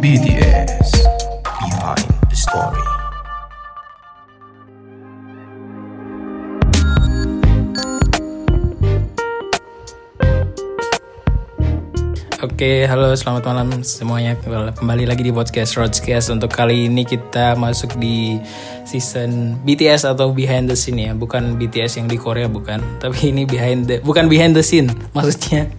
BTS Oke, halo selamat malam semuanya. Kembali lagi di podcast Roadcast. Untuk kali ini kita masuk di season BTS atau behind the scene ya, bukan BTS yang di Korea bukan, tapi ini behind the bukan behind the scene, maksudnya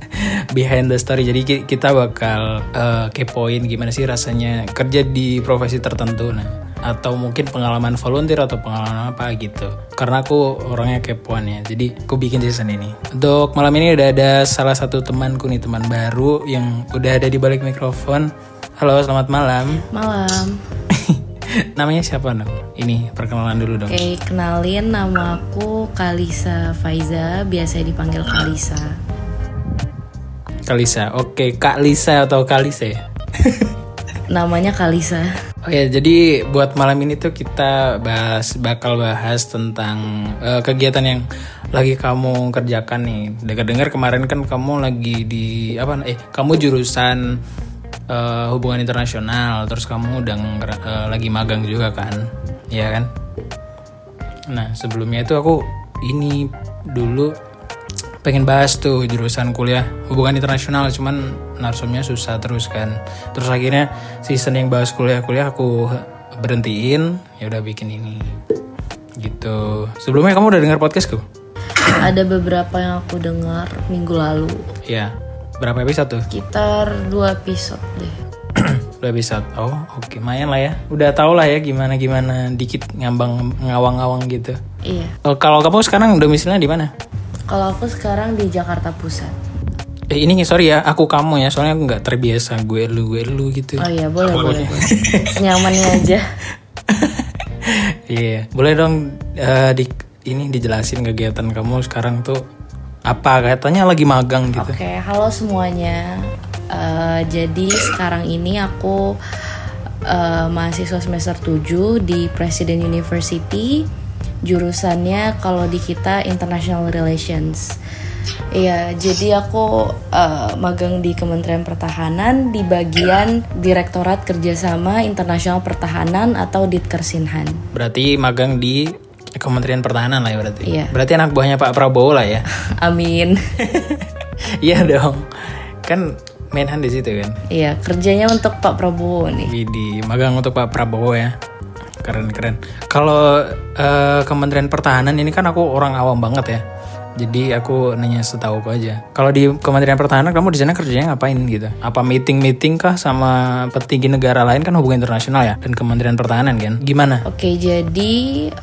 behind the story. Jadi ki- kita bakal eh, kepoin gimana sih rasanya kerja di profesi tertentu. Nah, atau mungkin pengalaman volunteer atau pengalaman apa gitu. Karena aku orangnya kepoan ya jadi aku bikin season ini. Untuk malam ini udah ada salah satu temanku nih teman baru yang udah ada di balik mikrofon. Halo selamat malam. Malam. namanya siapa dong ini perkenalan dulu dong. Oke, kenalin nama aku Kalisa Faiza, biasa dipanggil Kalisa. Kalisa oke Kak Lisa atau Kalisa ya? Namanya Kalisa. Oke, jadi buat malam ini tuh kita bahas bakal bahas tentang eh, kegiatan yang lagi kamu kerjakan nih. Dengar-dengar kemarin kan kamu lagi di apa? Eh, kamu jurusan eh, hubungan internasional, terus kamu udah eh, lagi magang juga kan? Iya kan? Nah, sebelumnya itu aku ini dulu pengen bahas tuh jurusan kuliah hubungan internasional cuman narsumnya susah terus kan. Terus akhirnya season yang bahas kuliah-kuliah aku berhentiin ya udah bikin ini. Gitu. Sebelumnya kamu udah dengar podcastku? Ada beberapa yang aku dengar minggu lalu. ya berapa episode tuh? Sekitar dua episode deh. dua episode. Oh oke. Lumayan lah ya. Udah tau lah ya gimana gimana dikit ngambang ngawang-ngawang gitu. Iya. Kalau kamu sekarang domisilinya di mana? Kalau aku sekarang di Jakarta Pusat. Eh, ini sorry ya aku kamu ya soalnya aku nggak terbiasa gue lu gue lu gitu Oh iya, boleh, boleh, boleh. Nyamannya aja. Iya, boleh dong eh, di ini dijelasin kegiatan kamu sekarang tuh apa katanya lagi magang gitu. Oke, halo semuanya. Eh, jadi sekarang ini aku eh, mahasiswa semester 7 di Presiden University. Jurusannya kalau di kita International Relations. Iya, jadi aku eh, magang di Kementerian Pertahanan di bagian Direktorat Kerjasama Internasional Pertahanan atau Ditkersinhan. Berarti magang di Kementerian Pertahanan lah ya berarti. Iya. Berarti anak buahnya Pak Prabowo lah ya. Amin. Iya dong. Kan Menhan di situ kan. Iya, kerjanya untuk Pak Prabowo nih. Di magang untuk Pak Prabowo ya. Keren keren. Kalau eh, Kementerian Pertahanan ini kan aku orang awam banget ya. Jadi aku nanya setahu aku aja. Kalau di Kementerian Pertahanan kamu di sana kerjanya ngapain gitu? Apa meeting-meeting kah sama petinggi negara lain kan hubungan internasional ya dan Kementerian Pertahanan kan? Gimana? Oke, jadi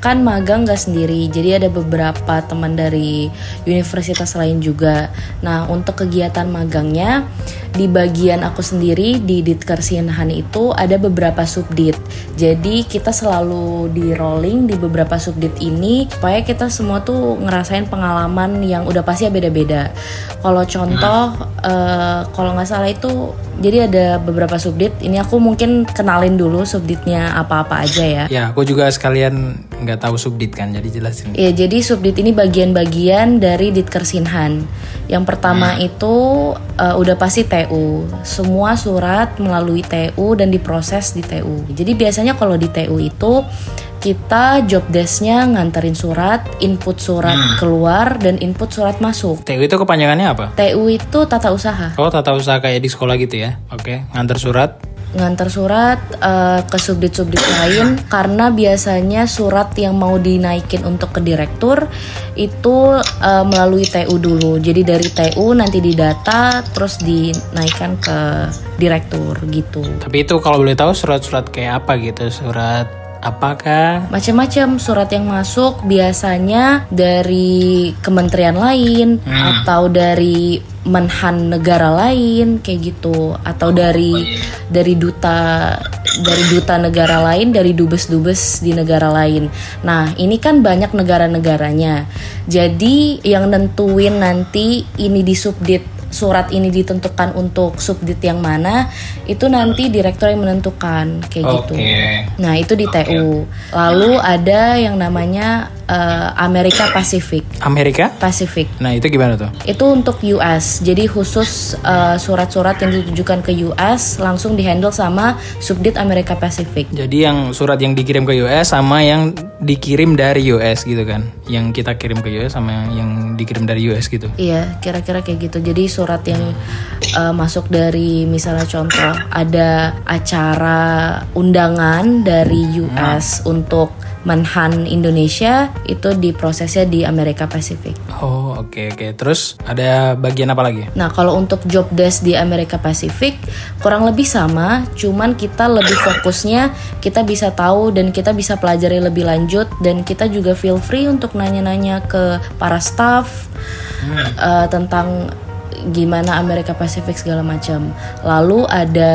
kan magang gak sendiri. Jadi ada beberapa teman dari universitas lain juga. Nah, untuk kegiatan magangnya di bagian aku sendiri di Ditkersinhan itu ada beberapa subdit. Jadi kita selalu di rolling di beberapa subdit ini supaya kita semua tuh ngerasain pengalaman yang udah pasti ya beda-beda. Kalau contoh eh, kalau nggak salah itu jadi ada beberapa subdit. Ini aku mungkin kenalin dulu subditnya apa-apa aja ya. Ya, aku juga sekalian nggak tahu subdit kan, jadi jelasin. Ya, jadi subdit ini bagian-bagian dari Ditkersinhan. Yang pertama itu uh, udah pasti TU. Semua surat melalui TU dan diproses di TU. Jadi biasanya kalau di TU itu kita job desk-nya nganterin surat, input surat keluar dan input surat masuk. TU itu kepanjangannya apa? TU itu tata usaha. Oh, tata usaha kayak di sekolah gitu ya. Oke, ngantar surat. ngantar surat eh, ke subdit-subdit lain karena biasanya surat yang mau dinaikin untuk ke direktur itu eh, melalui TU dulu. Jadi dari TU nanti didata terus dinaikkan ke direktur gitu. Tapi itu kalau boleh tahu surat-surat kayak apa gitu? Surat apakah? Macam-macam surat yang masuk biasanya dari kementerian lain atau dari menhan negara lain kayak gitu atau dari dari duta dari duta negara lain dari dubes-dubes di negara lain. Nah, ini kan banyak negara-negaranya. Jadi yang nentuin nanti ini di subdit surat ini ditentukan untuk subdit yang mana itu nanti direktur yang menentukan kayak gitu. Oke. Nah, itu di TU. Lalu ada yang namanya eh, Amerika Pasifik. Amerika? Pasifik. Nah itu gimana tuh? Itu untuk US. Jadi khusus eh, surat-surat yang ditujukan ke US langsung dihandle sama Subdit Amerika Pasifik. Jadi yang surat yang dikirim ke US sama yang dikirim dari US gitu kan? Yang kita kirim ke US sama yang dikirim dari US gitu? Iya, kira-kira kayak gitu. Jadi surat yang eh, masuk dari misalnya contoh ada acara undangan dari US untuk Menhan Indonesia itu diprosesnya di Amerika Pasifik. Oh oke oke. Terus ada bagian apa lagi? Nah, kalau untuk job desk di Amerika Pasifik kurang lebih sama, cuman kita lebih fokusnya kita bisa tahu dan kita bisa pelajari lebih lanjut dan kita juga feel free untuk nanya-nanya ke para staff eh, tentang gimana Amerika Pasifik segala macam. Lalu ada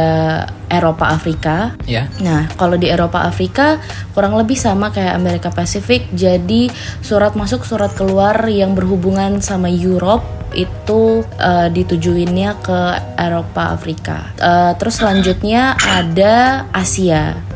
Eropa Afrika. Ya. Nah, kalau di Eropa Afrika kurang lebih sama kayak Amerika Pasifik. Jadi surat masuk, surat keluar yang berhubungan sama Europe itu eh, ditujuinnya ke Eropa Afrika. Eh, terus selanjutnya ada Asia.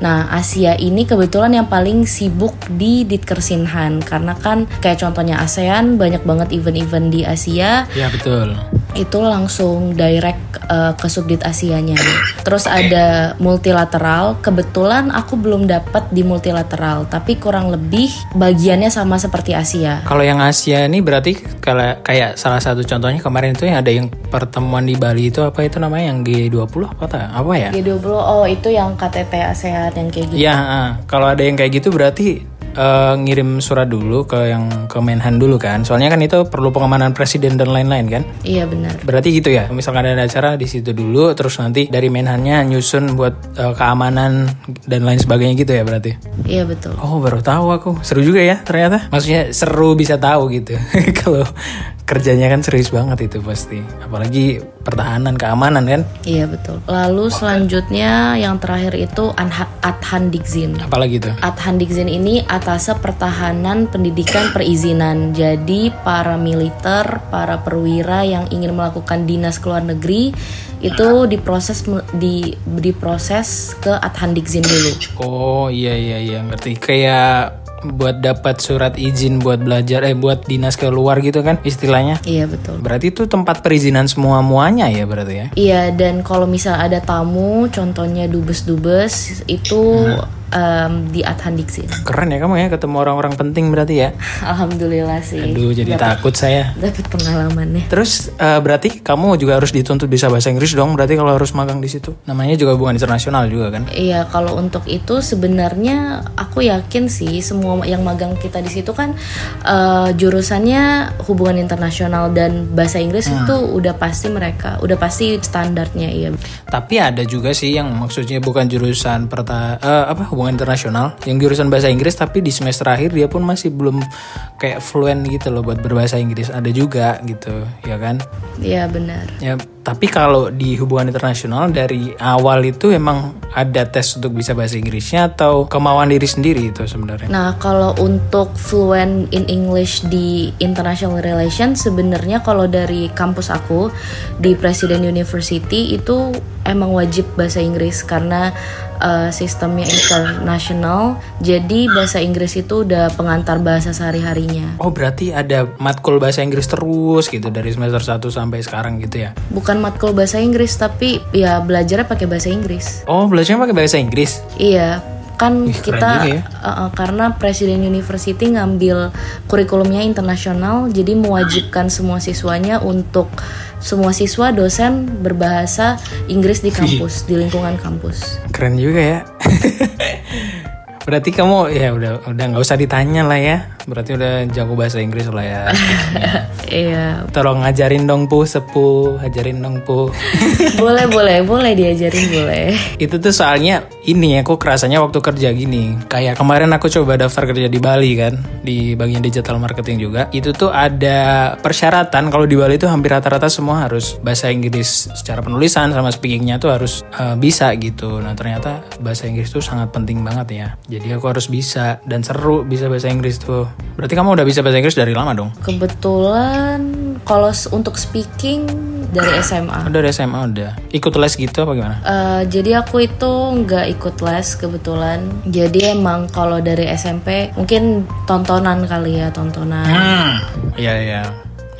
Nah, Asia ini kebetulan yang paling sibuk di Ditkersinhan karena kan kayak contohnya ASEAN banyak banget event-event di Asia Ya betul. Itu langsung direct uh, ke subdit Asianya. Terus ada multilateral. Kebetulan aku belum dapat di multilateral, tapi kurang lebih bagiannya sama seperti Asia. Kalau yang Asia ini berarti kalau kayak salah satu contohnya kemarin itu yang ada yang pertemuan di Bali itu apa itu namanya yang G20 apa ta? apa ya? G20 oh itu yang KTT ASEAN yang kayak gitu. Ya, ah. kalau ada yang kayak gitu berarti eh, ngirim surat dulu ke yang ke Menhan dulu kan. Soalnya kan itu perlu pengamanan presiden dan lain-lain kan. Iya benar. Berarti gitu ya. Misalkan ada acara di situ dulu terus nanti dari Menhannya nyusun buat eh, keamanan dan lain sebagainya gitu ya berarti. Iya betul. Oh, baru tahu aku. Seru juga ya ternyata. Maksudnya seru bisa tahu gitu. Kalau kerjanya kan serius banget itu pasti. Apalagi pertahanan keamanan kan. Iya betul. Lalu selanjutnya yang terakhir itu Adhan Dikzin. Apalagi tuh. Adhan Dikzin ini atase pertahanan pendidikan perizinan. Jadi para militer, para perwira yang ingin melakukan dinas ke luar negeri itu diproses di diproses ke Adhan Dikzin dulu. Oh iya iya iya ngerti kayak buat dapat surat izin buat belajar eh buat dinas keluar gitu kan istilahnya. Iya betul. Berarti itu tempat perizinan semua muanya ya berarti ya. Iya dan kalau misal ada tamu, contohnya dubes-dubes itu em, di Adhan Dikzin. Keren ya kamu ya ketemu orang-orang penting berarti ya. Alhamdulillah sih. Aduh jadi takut saya. Dapat pengalamannya. Terus eh, berarti kamu juga harus dituntut bisa bahasa Inggris dong berarti kalau harus magang di situ. Namanya juga hubungan internasional juga kan. Iya, kalau untuk itu sebenarnya aku yakin sih semua yang magang kita di situ kan eh, jurusannya hubungan internasional dan bahasa Inggris itu udah pasti mereka, udah pasti standarnya iya. Tapi ada juga sih yang maksudnya bukan jurusan perta eh, apa hubungan internasional, yang jurusan bahasa Inggris tapi di semester akhir dia pun masih belum kayak fluent gitu loh buat berbahasa Inggris. Ada juga gitu, ya kan? Iya benar. Ya, tapi kalau di hubungan internasional dari awal itu emang ada tes untuk bisa bahasa Inggrisnya atau kemauan diri sendiri itu sebenarnya. Nah, kalau untuk fluent in English di international relations sebenarnya kalau dari kampus aku di Presiden University itu emang wajib bahasa Inggris karena eh, sistemnya internasional. Jadi bahasa Inggris itu udah pengantar bahasa sehari-harinya. Oh, berarti ada matkul bahasa Inggris terus gitu dari semester 1 sampai sekarang gitu ya. Bukan matkul bahasa Inggris tapi ya belajarnya pakai bahasa Inggris. Oh, belajarnya pakai bahasa Inggris. Iya, kan Ih, kita ya. uh, karena Presiden University ngambil kurikulumnya internasional, jadi mewajibkan semua siswanya untuk semua siswa dosen berbahasa Inggris di kampus, di lingkungan kampus. Keren juga ya. Berarti kamu ya udah udah nggak usah ditanya lah ya. Berarti udah jago bahasa Inggris lah ya. Iya, Tolong ngajarin dong pu sepu, ajarin dong pu. boleh boleh boleh diajarin boleh. Itu tuh soalnya ini aku kerasanya waktu kerja gini. Kayak kemarin aku coba daftar kerja di Bali kan, di bagian digital marketing juga. Itu tuh ada persyaratan kalau di Bali itu hampir rata-rata semua harus bahasa Inggris secara penulisan sama speakingnya tuh harus eh, bisa gitu. Nah ternyata bahasa Inggris tuh sangat penting banget ya. Jadi aku harus bisa dan seru bisa bahasa Inggris tuh. Berarti kamu udah bisa bahasa Inggris dari lama dong? Kebetulan kalau untuk speaking dari SMA. Udah dari SMA udah. Ikut les gitu apa gimana? Eh, jadi aku itu nggak ikut les kebetulan. Jadi emang kalau dari SMP mungkin tontonan kali ya tontonan. Hmm. Iya iya.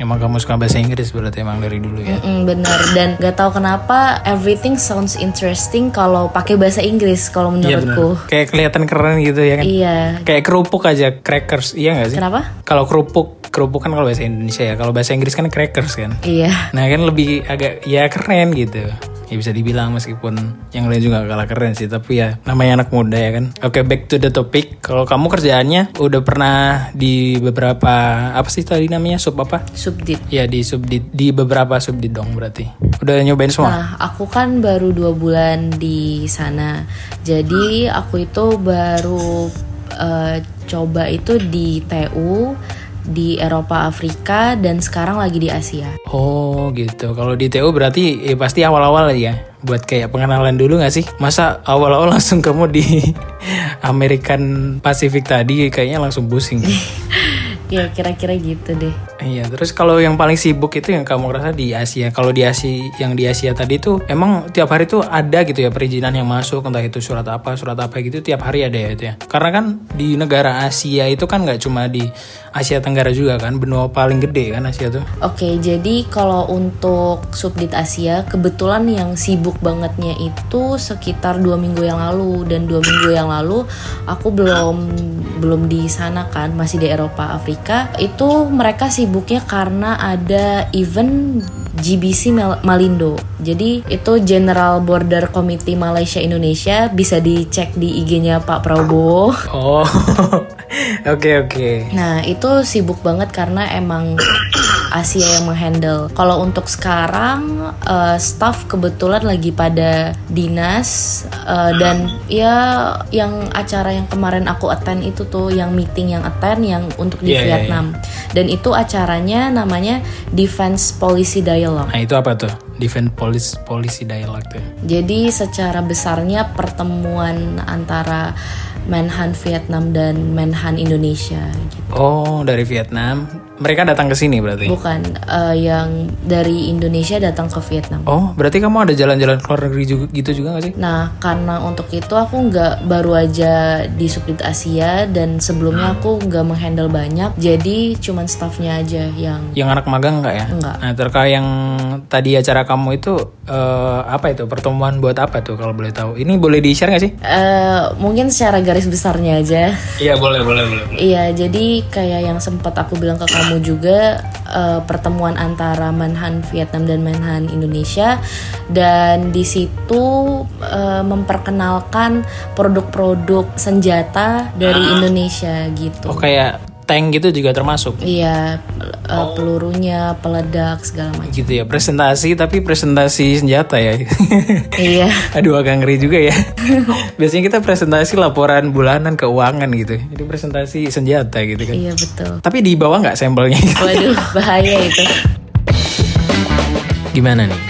Emang kamu suka bahasa Inggris berarti emang dari dulu ya? Mm, bener dan gak tahu kenapa everything sounds interesting kalau pakai bahasa Inggris kalau Iya menurutku. Kayak kelihatan keren gitu ya kan? Iya. Kayak kerupuk aja, crackers, iya gak sih? Kenapa? Kalau kerupuk, kerupuk kan kalau bahasa Indonesia ya. Kalau bahasa Inggris kan crackers kan. Iya. Nah kan lebih agak ya keren gitu. Ya bisa dibilang meskipun yang lain juga kalah keren sih. Tapi ya namanya anak muda ya kan. Oke back to the topic. Kalau kamu kerjaannya udah pernah di beberapa apa sih tadi namanya sub apa? Subdit. Ya di subdit di beberapa subdit dong berarti. Udah nyobain semua? Nah, aku kan baru dua bulan di sana. Jadi aku itu baru eh, coba itu di TU, di Eropa, Afrika, dan sekarang lagi di Asia. Oh gitu. Kalau di TU berarti ya pasti awal-awal ya. Buat kayak pengenalan dulu gak sih? Masa awal-awal langsung kamu di American Pacific tadi kayaknya langsung pusing. Ya kira-kira gitu deh. Iya, terus kalau yang paling sibuk itu yang kamu rasa di Asia. Kalau di Asia yang di Asia tadi tuh emang tiap hari tuh ada gitu ya perizinan yang masuk entah itu surat apa, surat apa gitu tiap hari ada ya itu ya. Karena kan di negara Asia itu kan nggak cuma di Asia Tenggara juga kan, benua paling gede kan Asia tuh. Oke, jadi kalau untuk subdit Asia, kebetulan yang sibuk bangetnya itu sekitar dua minggu yang lalu dan dua minggu yang lalu aku belum belum di sana kan, masih di Eropa, Afrika. Itu mereka sibuknya karena ada event GBC Mal- Malindo. Jadi itu General Border Committee Malaysia Indonesia bisa dicek di IG-nya Pak Prabowo. Oh. Oke, oke. Nah, itu sibuk banget karena emang Asia yang menghandle. Kalau untuk sekarang, eh, staff kebetulan lagi pada dinas eh, dan ya yang acara yang kemarin aku attend itu tuh, yang meeting yang attend yang untuk di Iya, iya, Vietnam. Dan itu acaranya namanya Defense Policy Dialogue. Nah, itu apa tuh? Defense Policy Policy Dialogue tuh. Jadi secara besarnya pertemuan antara Menhan Vietnam dan Menhan Indonesia gitu. Oh, dari Vietnam. Mereka datang ke sini berarti. Bukan eh, yang dari Indonesia datang ke Vietnam. Oh, berarti kamu ada jalan-jalan ke luar negeri juga, gitu juga gak sih? Nah, karena untuk itu aku nggak baru aja di subdit Asia dan sebelumnya aku nggak menghandle banyak, jadi cuman staffnya aja yang Yang anak magang nggak ya? Nggak. Nah, terkait yang tadi acara kamu itu eh, apa itu? Pertemuan buat apa tuh kalau boleh tahu? Ini boleh di-share nggak sih? eh, mungkin secara garis besarnya aja. Iya, boleh, boleh, boleh. Iya, jadi kayak yang sempat aku bilang ke kamu juga eh, pertemuan antara Menhan Vietnam dan Menhan Indonesia dan di situ eh, memperkenalkan produk-produk senjata dari Indonesia gitu. Oh, kayak tank gitu juga termasuk? Iya, eh, pelurunya, peledak segala macam. Gitu ya, presentasi tapi presentasi senjata ya. iya. Aduh agak ngeri juga ya. Biasanya kita presentasi laporan bulanan keuangan gitu. Jadi presentasi senjata gitu kan. Iya betul. Tapi di bawah nggak sampelnya? Waduh, bahaya itu. Gimana nih?